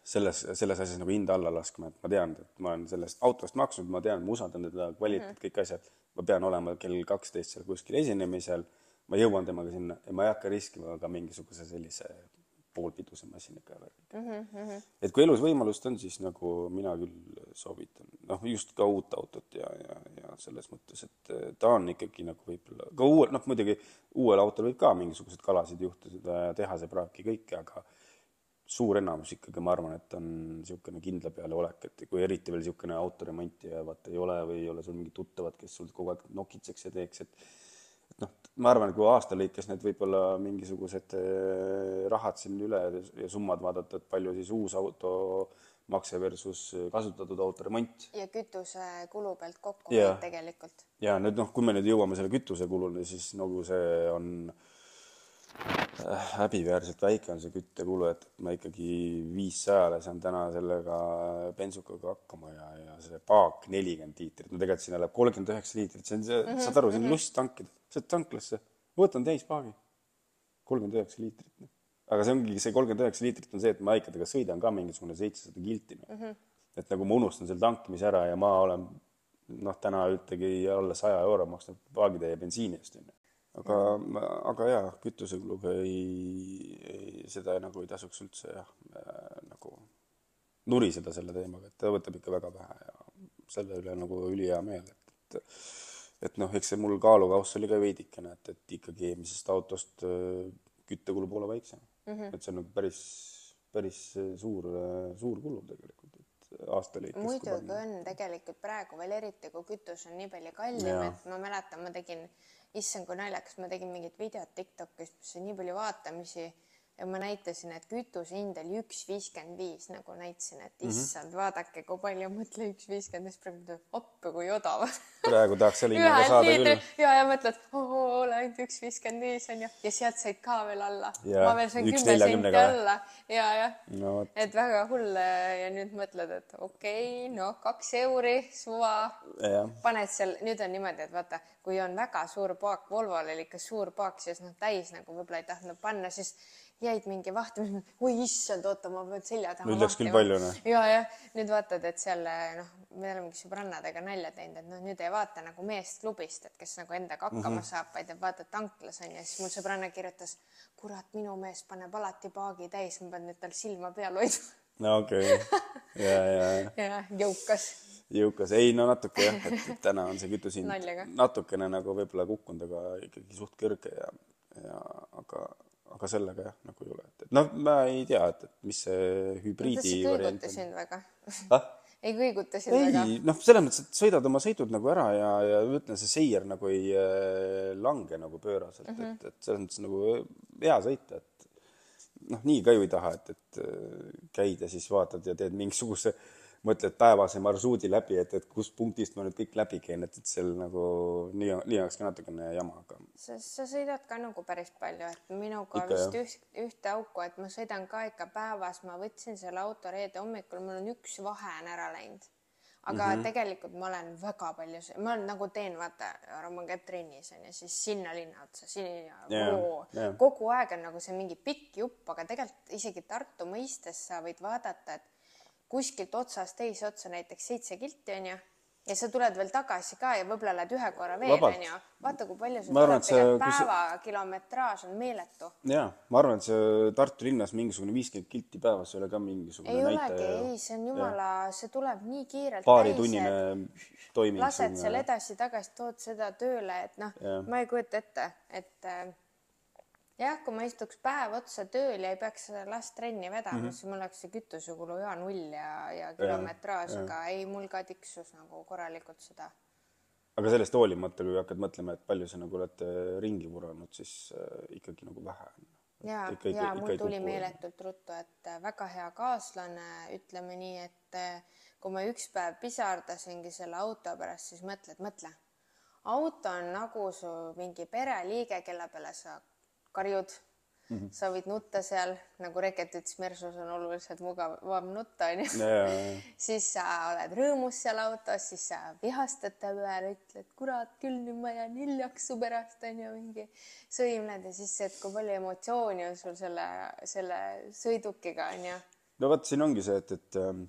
selles, selles asjas nagu hinda alla laskma, et ma tean, et ma olen sellest autost maksnud, ma tean, ma usaldan teda, kvaliteet mm, -hmm. kõik asjad. ma pean olema kell kaksteist seal kuskil esinemisel, ma jõuan temaga sinna ja ma ei hakka riskima ka mingisuguse sellise poolpiduse masinaga värgiga mm. -hmm. et kui elus võimalust on, siis nagu mina küll soovitan, noh, just ka uut autot ja, ja, ja selles mõttes, et ta on ikkagi nagu võib-olla ka uuel, noh, muidugi uuel autol võib ka mingisuguseid kalasid juhtuda ja tehase praaki kõike, aga suur enamus ikkagi, ma arvan, et on niisugune kindla peale olek, et kui eriti veel niisugune autoremontija vaata ei ole või ei ole sul mingit tuttavat, kes sul kogu aeg nokitseks ja teeks, et et noh, ma arvan, et kui aasta lõikes need võib-olla mingisugused eh, rahad siin üle ja summad vaadata, et palju siis uus auto makse versus kasutatud auto remont ja kütusekulu pealt kokku hoid tegelikult. ja nüüd noh, kui me nüüd jõuame selle kütusekuluni, siis nagu see on äh, häbiväärselt väike on see küttekulu, et ma ikkagi viissajale saan täna sellega bensukaga hakkama ja, ja see paak nelikümmend liitrit, no tegelikult sinna läheb kolmkümmend üheksa liitrit, see on see mm, -hmm, saad aru, see on lust tankida, oled tanklasse, võtan täispaagi, kolmkümmend üheksa liitrit. aga see ongi see kolmkümmend üheksa liitrit on see, et ma ikkagi sõidan ka mingisugune seitsesada kilti mm. -hmm. et nagu ma unustan selle tankimise ära ja ma olen noh, täna ütlegi alla saja euro maksnud paagitäie bensiini eest onju. Aga, aga jaa, kütusekuluga ei, ei, seda nagu ei tasuks üldse jah äh, nagu nuriseda selle teemaga, et ta võtab ikka väga vähe ja selle üle nagu ülihea meel, et, et et noh, eks see mul kaalukauss oli ka veidikene, et, et ikkagi eelmisest autost äh, küttekulu poole väiksem mm. -hmm. et see on nagu päris, päris suur, suur kulu tegelikult, et aasta lõikes. muidugi on tegelikult praegu veel eriti, kui kütus on nii palju kallim, et ma mäletan, ma tegin, issand, kui naljakas, ma tegin mingit videot Tiktokis, mis sai nii palju vaatamisi ja ma näitasin, et kütuse hind oli üks viiskümmend viis, nagu näitasin, et mhm. issand mm, -hmm. vaadake, kui palju, mõtle üks viiskümmend viis, praegu tuleb appi, kui odav praegu tahaks selle hinnaga saada küll. ja, ja mõtled, ole ainult üks viiskümmend viis on ju, ja sealt said ka veel alla. ma veel sain kümme senti alla ja, jah no,. et väga hull ja nüüd mõtled, et okei okay,, noh, kaks euri, suva. paned seal, nüüd on niimoodi, et vaata, kui on väga suur paak, Volvol oli ikka suur paak, siis noh, täis nagu võib-olla ei tahtnud panna, siis jäid mingi vahtima, oi issand, oota, ma pean selja taha. nüüd läks küll palju, noh. ja, jah, nüüd vaatad, et seal noh, me olemegi sõbrannadega nalja teinud, et noh, nüüd ei vaata nagu meest klubist, et kes nagu endaga hakkama mm -hmm. saab, vaid vaatad tanklas on ju, siis mul sõbranna kirjutas, kurat, minu mees paneb alati paagi täis, ma pean nüüd tal silma peal hoidma. no okei okay., ja, ja, ja. ja jõukas jõukas, ei no natuke jah, et täna on see kütusehind natukene nagu võib-olla kukkunud, aga ikkagi suht kõrge ja, ja aga aga sellega jah, nagu ei ole, et, noh, ma ei tea, et, et mis see hübriidi variant on. sind väga ah? ei kõiguta sind ei, väga? noh, selles mõttes, et sõidad oma sõidud nagu ära ja, ja ütlen, see seier nagu ei äh, lange nagu pööraselt mm, -hmm. et, et selles mõttes nagu hea sõita, et noh, nii ka ju ei taha, et, et äh, käid ja siis vaatad ja teed mingisuguse äh, mõtled päevase marsruudi läbi, et, et kust punktist ma nüüd kõik läbi käin, et, et seal nagu nii, nii oleks ka natukene jama, aga. sa, sa sõidad ka nagu päris palju, et minuga ikka, vist üht, ühte auku, et ma sõidan ka ikka päevas, ma võtsin selle auto reede hommikul, mul on üks vahe on ära läinud. aga mm -hmm. tegelikult ma olen väga palju, ma olen, nagu teen, vaata, ma käin trennis on ju, siis sinna linna otsa, sinna yeah, yeah. kogu aeg on nagu see mingi pikk jupp, aga tegelikult isegi Tartu mõistes sa võid vaadata, et kuskilt otsast teise otsa näiteks seitse kilti onju ja sa tuled veel tagasi ka ja võib-olla lähed ühe korra veel onju. vaata, kui palju sul tuleb tegelikult päeva see... kilometraaž on meeletu. ja ma arvan, et see Tartu linnas mingisugune viiskümmend kilti päevas ei ole ka mingisugune ei olegi, ei, see on jumala, see tuleb nii kiirelt. paaritunnine toiming. lased seal edasi-tagasi, tood seda tööle, et noh, ma ei kujuta ette, et äh, jah, kui ma istuks päev otsa tööl ja ei peaks last trenni vedama mm, -hmm. siis mul oleks see kütusekulu hea null ja, ja kilometraaž, aga ei, mul ka tiksus nagu korralikult seda. aga sellest hoolimata, kui hakkad mõtlema, et palju sa nagu oled äh, ringi vuranud, siis äh, ikkagi nagu vähe on. ja, ja mul tuli meeletult ruttu, et äh, väga hea kaaslane, ütleme nii, et äh, kui ma üks päev pisardasingi selle auto pärast, siis mõtled, mõtle auto on nagu su mingi pereliige, kelle peale sa karjud mm, -hmm. sa võid nutta seal, nagu Reket ütles, Mersus on oluliselt mugavam nutta, onju. siis sa oled rõõmus seal autos, siis sa vihastad ta peale, ütled, kurat küll, nüüd ma jään hiljaks su pärast, onju, mingi sõimled ja siis, et kui palju emotsiooni on sul selle, selle sõidukiga, onju. no vot, siin ongi see, et, et ähm,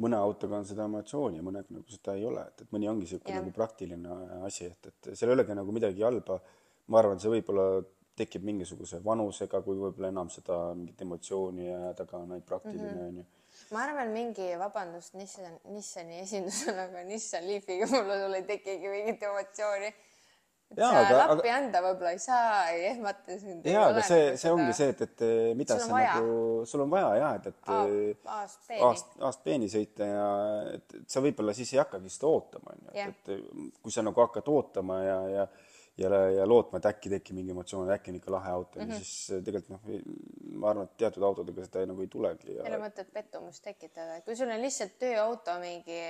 mõne autoga on seda emotsiooni ja mõnega nagu seda ei ole, et, et mõni ongi niisugune nagu praktiline asi, et, et seal ei olegi nagu midagi halba. ma arvan, see võib-olla tekib mingisuguse vanusega, kui võib-olla enam seda mingit emotsiooni jää taga, on ainult praktiline mhm. onju mm -hmm. ma arvan, mingi, vabandust, Nissan, Nissani esindusel, aga Nissan Leafiga mul ei tekigi mingit emotsiooni. Ja, sa aga, lappi aga... anda võib-olla ei saa, ei ehmata sind. ja, aga see, see seda... ongi see, et, et mida sul sa vaja. nagu, sul on vaja ja et, et aast peeni, aast, peeni sõita ja et, et sa võib-olla siis ei hakkagi seda ootama, onju, et, et kui sa nagu hakkad ootama ja, ja ja, ja lootma, et äkki tekib mingi emotsioon, äkki on ikka lahe auto mm, -hmm. siis äh, tegelikult noh, ma arvan, et teatud autodega seda nagu ei tulegi ja.... ei ole mõtet pettumust tekitada, kui sul on lihtsalt tööauto mingi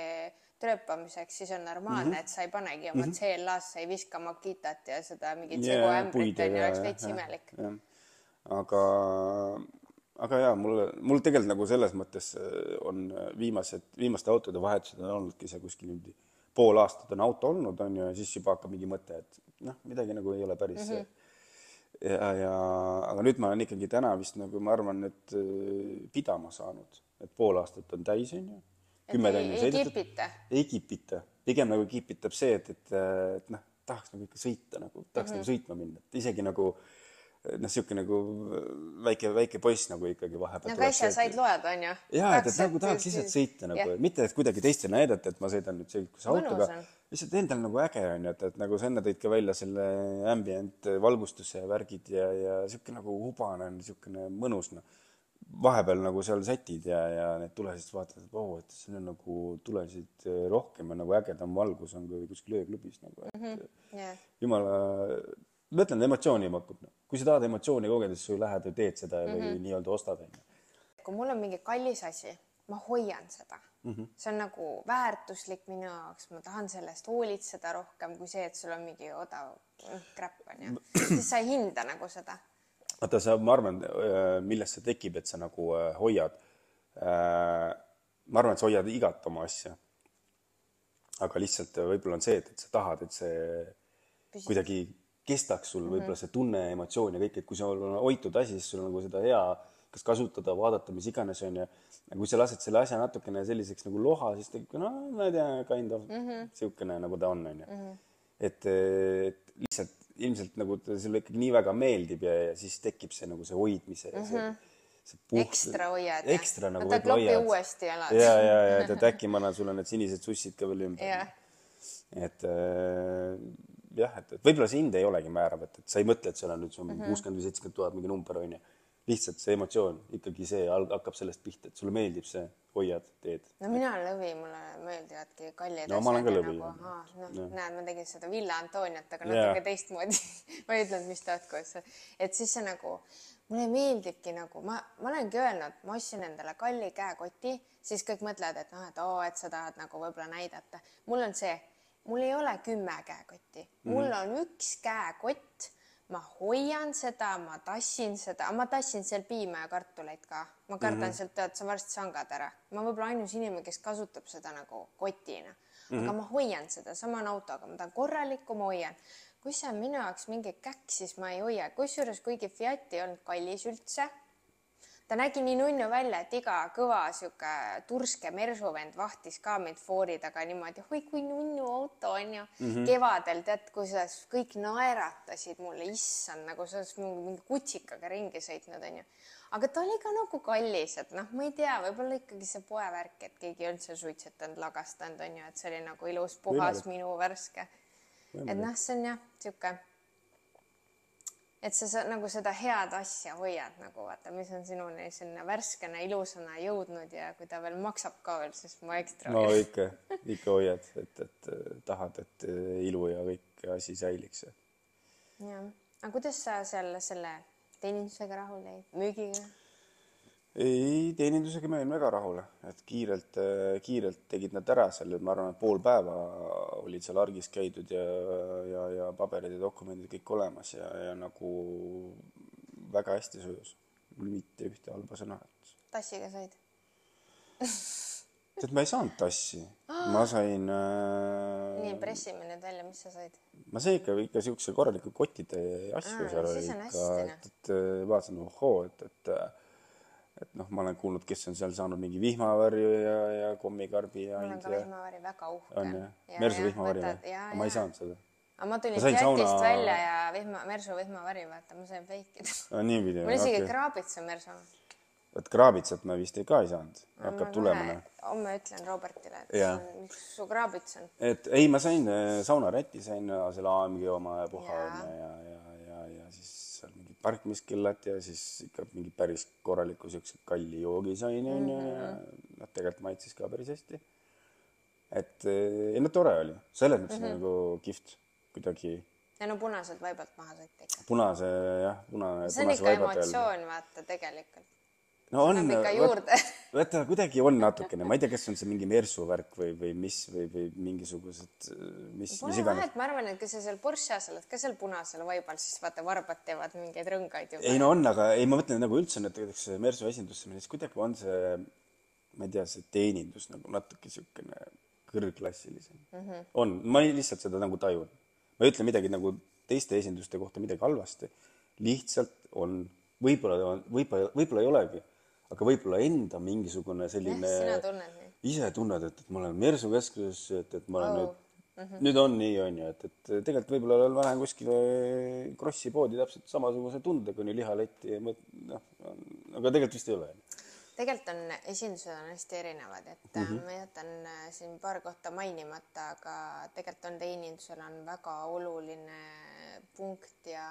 trööpamiseks, siis on normaalne mm, -hmm. et sa ei panegi oma mm -hmm. CLA-sse, ei viska Makitat ja seda mingit yeah, seguämbrit on ju, oleks veits imelik. aga, aga jaa, mul, mul tegelikult nagu selles mõttes äh, on viimased, viimaste autode vahetused on olnudki see kuskil niimoodi pool aastat on auto olnud, on ju, ja siis juba hakkab mingi mõte, et noh, midagi nagu ei ole päris mm. -hmm. ja, ja aga nüüd ma olen ikkagi täna vist nagu ma arvan, et äh, pidama saanud, et pool aastat on täis, on ju. kümme tonni sõidetud. ei kipita? pigem nagu kipitab see, et, et, et noh, tahaks nagu ikka sõita nagu, tahaks Mhm. nagu sõitma minna, et isegi nagu noh, niisugune nagu väike, väike poiss nagu ikkagi vahepeal nagu äsja said loed, onju? jaa, et, et nagu tahaks lihtsalt sõita nagu yeah., mitte et kuidagi teistele näidata, et ma sõidan nüüd sellise autoga lihtsalt endal nagu äge on ju, et, et nagu sa enne tõid ka välja selle ambient valgustuse ja värgid ja, ja sihuke nagu hubane on niisugune mõnus noh. vahepeal nagu seal sätid ja, ja need tulesid vaatad, et oo, et siin on nagu tulesid rohkem ja nagu ägedam valgus on kui kuskil ööklubis nagu, et mm -hmm. jah, jumala, ma ütlen, emotsiooni pakub noh. Kui sa tahad emotsiooni kogeda, siis sa lähed ja teed seda või mm -hmm. nii-öelda ostad onju. kui mul on mingi kallis asi, ma hoian seda mm. -hmm. see on nagu väärtuslik minu jaoks, ma tahan selle eest hoolitseda rohkem kui see, et sul on mingi odav crap onju, siis sa ei hinda nagu seda. vaata, sa, ma arvan, millest see tekib, et sa nagu äh, hoiad. ma arvan, et sa hoiad igat oma asja. aga lihtsalt äh, võib-olla on see, et, et sa tahad, et see Püsib. kuidagi kestaks sul võib-olla see tunne, emotsioon ja kõik, et kui sul on hoitud asi, siis sul on nagu seda hea kas kasutada, vaadata, mis iganes onju. kui sa lased selle asja natukene selliseks nagu loha, siis ta ikka no ma ei tea, kind of mm -hmm. siukene nagu ta on onju mm. -hmm. et, et lihtsalt ilmselt nagu ta sulle ikkagi nii väga meeldib ja, ja siis tekib see nagu see hoidmise mm, -hmm. see, see puht, ekstra hoiad. ekstra nagu võtad klopi uuesti ja, ja, ja et, et äkki ma annan sulle need sinised sussid ka veel ümber jah, et äh, jah, et, et võib-olla see hind ei olegi määrav, et, et sa ei mõtle, et seal on nüüd sul Mhm. kuuskümmend või seitsekümmend tuhat mingi number onju. lihtsalt see emotsioon ikkagi see hakkab sellest pihta, et sulle meeldib see, hoiad, teed. no mina olen lõvi, mulle meeldivadki kallid No ma olen ka lõvi, nagu noh näed, ma tegin seda Villa Antoniat, aga natuke teistmoodi. ma ei ütelnud, mis tahtkus, et siis see nagu mulle meeldibki nagu ma, ma olengi öelnud, ma ostsin endale kalli käekoti, siis kõik mõtlevad, et noh, et oo, et sa tahad nagu võib-olla näidata. mul on see, mul ei ole kümme käekotti, mul Mhm. on üks käekott ma hoian seda, ma tassin seda, ma tassin seal piima ja kartuleid ka, ma kardan mm -hmm. sealt, tead sa varsti sangad ära, ma võib-olla ainus inimene, kes kasutab seda nagu kotina mm, -hmm. aga ma hoian seda, sama on autoga, ma tahan korralikku, ma hoian. kui see on minu jaoks mingi käkk, siis ma ei hoia, kusjuures kuigi Fiat ei olnud kallis üldse ta nägi nii nunnu välja, et iga kõva sihuke turske mersuvend vahtis ka meid foori taga niimoodi, oi kui nunnu auto on ju mm. -hmm. kevadel tead, kui sa kõik naeratasid mulle, issand, nagu sa oleks mingi, kutsikaga ringi sõitnud onju. aga ta oli ka nagu kallis, et noh, ma ei tea, võib-olla ikkagi see poevärk, et keegi seal suitsetanud, lagastanud onju, et see oli nagu ilus, puhas minu värske. et noh, see on jah sihuke et sa, sa nagu seda head asja hoiad nagu vaata, mis on sinuni sinna värskena ilusana jõudnud ja kui ta veel maksab ka veel, siis ma ekstra no ikka, ikka hoiad, et, et äh, tahad, et äh, ilu ja kõik asi säiliks. jah, aga kuidas sa seal selle teenindusega rahul jäid, müügiga? ei, teenindusega ma olin väga rahul, et kiirelt, kiirelt tegid nad ära selle, ma arvan, et pool päeva olid seal argis käidud ja, ja, ja paberid ja dokumendid kõik olemas ja, ja nagu väga hästi sujus. mitte ühte halba sõna. tassiga said? tead, ma ei saanud tassi, ma sain äh, nii, pressime nüüd välja, mis sa said? ma sain ikka, ikka siukse korraliku kottide asju Aa, seal oli ikka noh. et, et äh, vaatasin, ohoo, et, et et noh, ma olen kuulnud, kes on seal saanud mingi vihmavarju ja, ja kommikarbi ja mul on ka ja vihmavari väga uhke. on jah, Mersu vihmavari või? ma ei saanud seda. aga ma tulin Fiatist sauna- välja ja vihma, Mersu vihmavari, vaata, ma sain feikida. niipidi, mul isegi okay.. kraabits on Mersu. vot kraabitsat ma vist ei ka ei saanud, hakkab tulema. noh. homme ütlen Robertile, et on- su kraabits on. et ei, ma sain äh, saunaräti sain äh, selle AMG oma ja puha onju ja, ja, ja, ja siis parkimiskellad ja siis ikka mingi päris korraliku siukse kalli joogi sain onju ja Mhm. noh, tegelikult maitses ka päris hästi. et ei no tore oli, selles mõttes mm -hmm. nagu kihvt kuidagi ja no punaselt vaibalt maha sõita ikka. punase jah, punane. see on ikka emotsioon, vaata tegelikult. No on, vaata kuidagi on natukene, ma ei tea, kas on see mingi Mersu värk või, või mis või, või mingisugused, mis, mis iganes ma arvan, et kui sa seal Porsche's oled ka seal punasel vaibal, siis vaata varbad teevad mingeid rõngaid juba. ei no on, aga ei, ma mõtlen nagu üldse näiteks Mersu esindusse minnes kuidagi on see, ma ei tea, see teenindus nagu natuke siukene kõrgklassilisem mm. -hmm. on, ma lihtsalt seda nagu tajun. ma ei ütle midagi nagu teiste esinduste kohta midagi halvasti, lihtsalt on, võib-olla võib-olla, võib-olla ei olegi, aga võib-olla enda mingisugune selline sina tunned nii. ise tunned, et, et ma olen Mersu keskuses, et, et ma olen Wow. nüüd mm. -hmm. nüüd on nii, on ju, et, et tegelikult võib-olla lähen kuskile Krossi poodi täpselt samasuguse tundega, on ju, lihaletti ja noh, aga tegelikult vist ei ole. tegelikult on, esindused on hästi erinevad, et mm -hmm. ma jätan äh, siin paar kohta mainimata, aga tegelikult on teenindusel on väga oluline punkt ja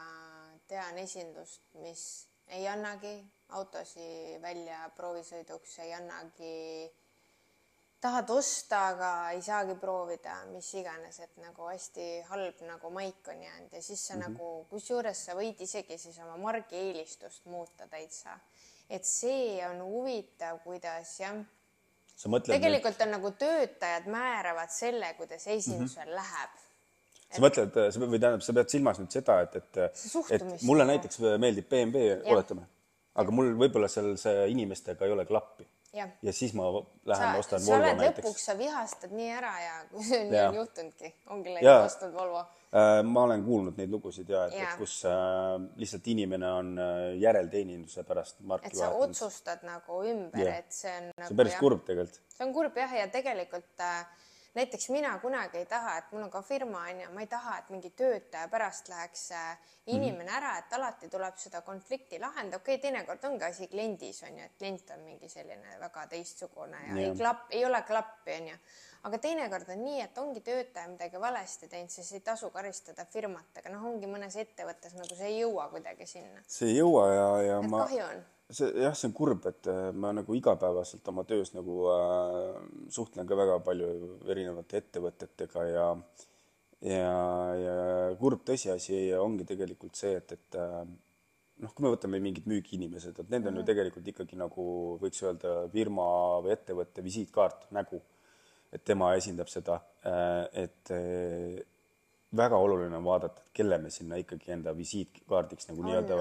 tean esindust, mis ei annagi autosid välja proovisõiduks, ei annagi tahad osta, aga ei saagi proovida, mis iganes, et nagu hästi halb nagu maik on jäänud ja siis sa mm -hmm. nagu, kusjuures sa võid isegi siis oma margieelistust muuta täitsa. et see on huvitav, kuidas jah. tegelikult nüüd... on nagu töötajad määravad selle, kuidas esindusel mm -hmm. läheb sa mõtled, või tähendab, sa pead silmas nüüd seda, et, et, et mulle näiteks meeldib BMW, oletame, aga mul võib-olla seal see inimestega ei ole klappi. Ja, ja siis ma lähen sa, ostan sa Volvo näiteks. lõpuks sa vihastad nii ära ja kui see nii on juhtunudki, ongi läinud ostnud Volvo. Äh,. ma olen kuulnud neid lugusid ja et, et kus äh, lihtsalt inimene on äh, järelteeninduse pärast marki et sa vahetanud. otsustad nagu ümber, et see on nagu, see on päris jah, kurb tegelikult. see on kurb jah, ja tegelikult äh, näiteks mina kunagi ei taha, et mul on ka firma on ju, ma ei taha, et mingi töötaja pärast läheks äh, inimene mm -hmm. ära, et alati tuleb seda konflikti lahendada, okei okay,, teinekord ongi asi kliendis on ju, et klient on mingi selline väga teistsugune ja, ja. ei klapp, ei ole klappi on ju. aga teinekord on nii, et ongi töötaja midagi valesti teinud, siis ei tasu karistada firmat, aga noh, ongi mõnes ettevõttes nagu see ei jõua kuidagi sinna. see ei jõua ja, ja et ma. kahju on see jah, see on kurb, et äh, ma nagu igapäevaselt oma töös nagu äh, suhtlen ka väga palju erinevate ettevõtetega ja ja, ja kurb tõsiasi ongi tegelikult see, et, et äh, noh, kui me võtame mingid müügiinimesed, et need on mm. ju tegelikult ikkagi nagu võiks öelda firma või ettevõtte visiitkaart, nägu. et tema esindab seda, äh, et väga oluline on vaadata, et kelle me sinna ikkagi enda visiitkaardiks nagu nii-öelda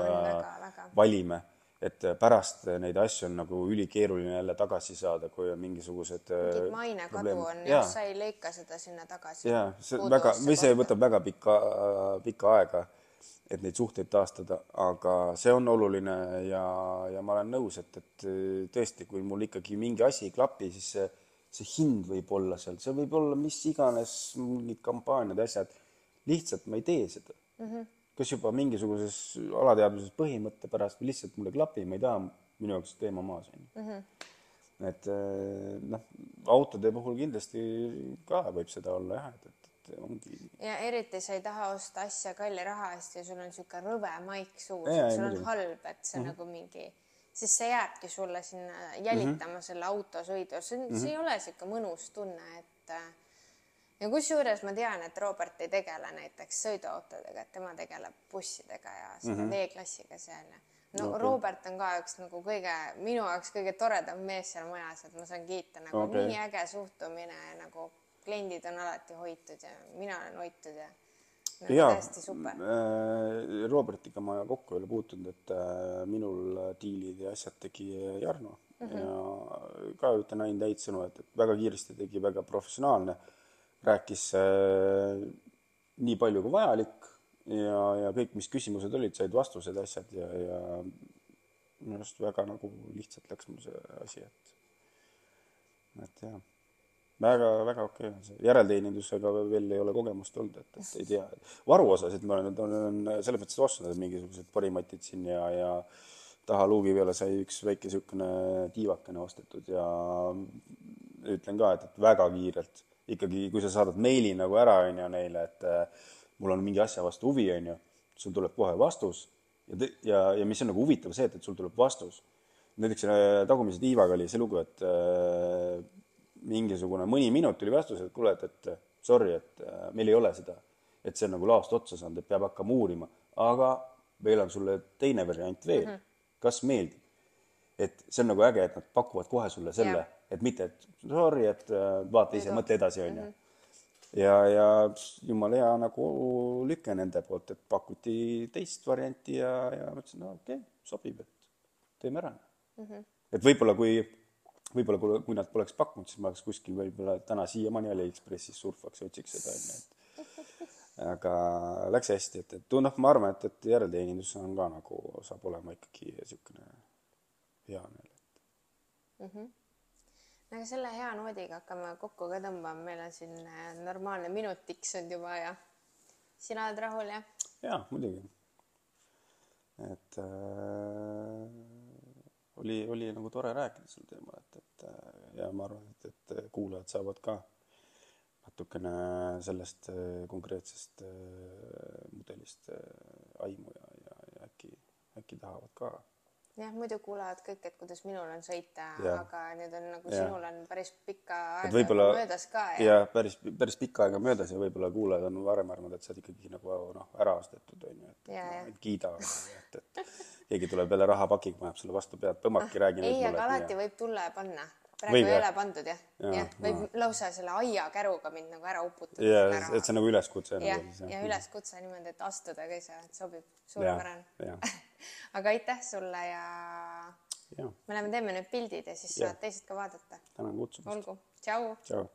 valime et pärast neid asju on nagu ülikeeruline jälle tagasi saada, kui on mingisugused mingid äh, mainekadu on ja sa ei leika seda sinna tagasi. ja see väga, või see võtab väga pikka, pikka aega, et neid suhteid taastada, aga see on oluline ja, ja ma olen nõus, et, et tõesti, kui mul ikkagi mingi asi ei klapi, siis see, see hind võib olla seal, see võib olla mis iganes mingid kampaaniad, asjad, lihtsalt ma ei tee seda mm. -hmm kas juba mingisuguses alateadvuses põhimõtte pärast või lihtsalt mul ei klapi, ma ei taha, minu jaoks teema maas on ju. Mhm. et eh, noh, autode puhul kindlasti ka võib seda olla jah, et, et, et ongi. ja eriti sa ei taha osta asja kalli raha eest ja sul on niisugune rõve maik suus, sul on halb, et see mm -hmm. nagu mingi, siis see jääbki sulle sinna jälitama mm -hmm. selle autosõidu, see on mm, -hmm. see ei ole niisugune mõnus tunne, et ja kusjuures ma tean, et Robert ei tegele näiteks sõiduautodega, et tema tegeleb bussidega ja selle mm -hmm. V-klassiga seal ja no okay. Robert on ka üks nagu kõige, minu jaoks kõige toredam mees seal majas, et ma saan kiita nagu okay. nii äge suhtumine nagu kliendid on alati hoitud ja mina olen hoitud ja nagu ja täiesti super. Äh, Robertiga ma kokku ei ole puutunud, et äh, minul diilid ja asjad tegi Jarno mm -hmm. ja ka ütlen ainult häid sõnu, et, et väga kiiresti tegi, väga professionaalne rääkis äh, nii palju kui vajalik ja, ja kõik, mis küsimused olid, said vastused, asjad ja, ja minu arust väga nagu lihtsalt läks mul see asi, et, et jah, väga-väga okei okay on see. järelteenindusega veel ei ole kogemust olnud, et, et ei tea. varuosasid ma olen, olen selles mõttes ostnud mingisugused parimatid siin ja, ja taha luugi peale sai üks väike niisugune tiivakene ostetud ja ütlen ka, et, et väga kiirelt ikkagi, kui sa saadad meili nagu ära, on ju, neile, et äh, mul on mingi asja vastu huvi, on ju, sul tuleb kohe vastus ja, ja, ja mis on nagu huvitav see, et, et sul tuleb vastus. näiteks äh, tagumise tiivaga oli see lugu, et äh, mingisugune mõni minut tuli vastus, et kuule, et, et sorry, et äh, meil ei ole seda, et see on nagu laost otsa saanud, et peab hakkama uurima, aga meil on sulle teine variant veel mm, -hmm. kas meeldib? et see on nagu äge, et nad pakuvad kohe sulle selle yeah et mitte, et sorry, et äh, vaata ise, mõtle edasi, onju. Mhm. ja, ja jumala hea nagu lüke nende poolt, et pakuti teist varianti ja, ja ma ütlesin, no okei okay,, sobib, et teeme ära mm. -hmm. et võib-olla kui, võib-olla kui, kui nad poleks pakkunud, siis ma oleks kuskil võib-olla täna siiamaani Aliekspressis surfaks otsiks seda, onju, et aga läks hästi, et, et noh, ma arvan, et, et järelteenindus on ka nagu, saab olema ikkagi niisugune hea meele mm. -hmm aga selle hea noodiga hakkame kokku ka tõmbama, meil on siin äh, normaalne minut tiksunud juba ja sina oled rahul, jah? jaa, muidugi. et äh, oli, oli nagu tore rääkida sel teemal, et, et äh, ja ma arvan, et, et kuulajad saavad ka natukene sellest äh, konkreetsest mudelist aimu ja, ja, ja äkki, äkki tahavad ka jah, muidu kuulevad kõik, et kuidas minul on sõita, aga nüüd on nagu ja. sinul on päris pikka aega võibolla, möödas ka. ja, ja päris, päris pikka aega möödas ja võib-olla kuulajad on varem arvanud, et sa oled ikkagi nagu noh, ära ostetud onju, et ja, no, kiida, et, et keegi tuleb jälle rahapakiga, paneb sulle vastu pead, põmmaki, räägi ei, aga alati ja. võib tulla ja panna. praegu Võib, ei ole pandud jah, jah, võib aa. lausa selle aiakäruga mind nagu ära uputada. ja et see on nagu üleskutse jah ja üleskutse niimoodi, et astuda ka ei saa, et sobib suurepärane. aga aitäh sulle ja jah, me läheme teeme nüüd pildid ja siis Jah. saad teised ka vaadata. tänan kutsumast. olgu, tšau. tšau.